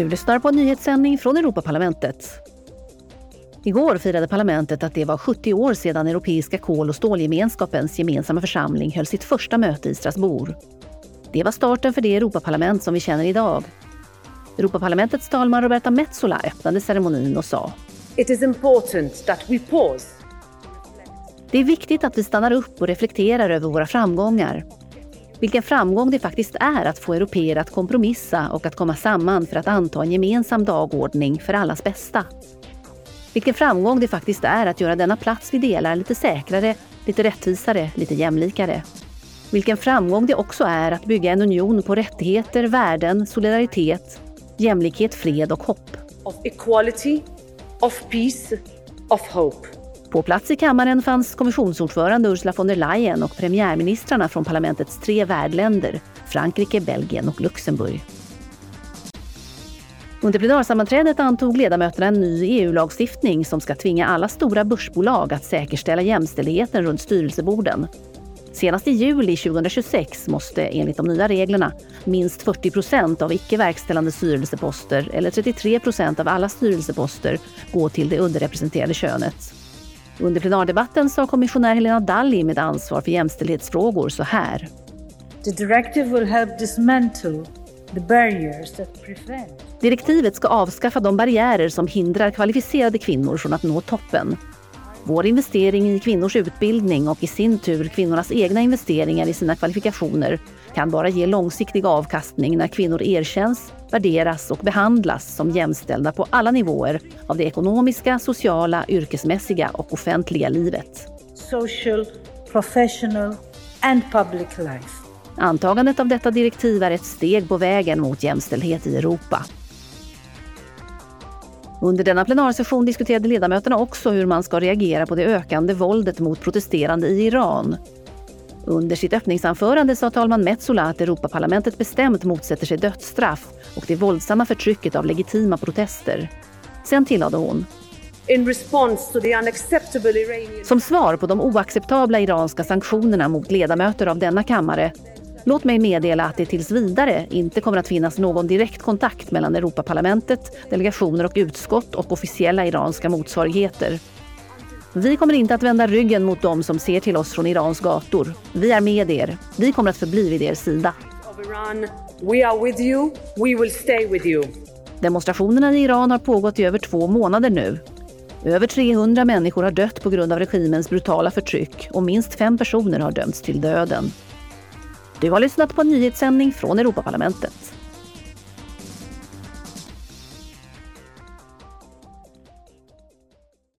Du lyssnar på en nyhetssändning från Europaparlamentet. Igår firade parlamentet att det var 70 år sedan Europeiska kol och stålgemenskapens gemensamma församling höll sitt första möte i Strasbourg. Det var starten för det Europaparlament som vi känner idag. Europaparlamentets talman Roberta Metsola öppnade ceremonin och sa It is important that we pause. Det är viktigt att vi stannar upp och reflekterar över våra framgångar. Vilken framgång det faktiskt är att få europeer att kompromissa och att komma samman för att anta en gemensam dagordning för allas bästa. Vilken framgång det faktiskt är att göra denna plats vi delar lite säkrare, lite rättvisare, lite jämlikare. Vilken framgång det också är att bygga en union på rättigheter, värden, solidaritet, jämlikhet, fred och hopp. Of equality, of peace, of hope. På plats i kammaren fanns kommissionsordförande Ursula von der Leyen och premiärministrarna från parlamentets tre värdländer, Frankrike, Belgien och Luxemburg. Under plenarsammanträdet antog ledamöterna en ny EU-lagstiftning som ska tvinga alla stora börsbolag att säkerställa jämställdheten runt styrelseborden. Senast i juli 2026 måste enligt de nya reglerna minst 40 procent av icke verkställande styrelseposter eller 33 procent av alla styrelseposter gå till det underrepresenterade könet. Under plenardebatten sa kommissionär Helena Dalli med ansvar för jämställdhetsfrågor så här. The directive will help dismantle the barriers that prevent Direktivet ska avskaffa de barriärer som hindrar kvalificerade kvinnor från att nå toppen. Vår investering i kvinnors utbildning och i sin tur kvinnornas egna investeringar i sina kvalifikationer kan bara ge långsiktig avkastning när kvinnor erkänns, värderas och behandlas som jämställda på alla nivåer av det ekonomiska, sociala, yrkesmässiga och offentliga livet. social, professional and public life. Antagandet av detta direktiv är ett steg på vägen mot jämställdhet i Europa. Under denna plenarsession diskuterade ledamöterna också hur man ska reagera på det ökande våldet mot protesterande i Iran. Under sitt öppningsanförande sa talman Metsola att Europaparlamentet bestämt motsätter sig dödsstraff och det våldsamma förtrycket av legitima protester. Sen tillade hon som svar på de oacceptabla iranska sanktionerna mot ledamöter av denna kammare Låt mig meddela att det tills vidare inte kommer att finnas någon direkt kontakt mellan Europaparlamentet, delegationer och utskott och officiella iranska motsvarigheter. Vi kommer inte att vända ryggen mot dem som ser till oss från Irans gator. Vi är med er. Vi kommer att förbli vid er sida. Demonstrationerna i Iran har pågått i över två månader nu. Över 300 människor har dött på grund av regimens brutala förtryck och minst fem personer har dömts till döden. Du har lyssnat på en nyhetssändning från Europaparlamentet.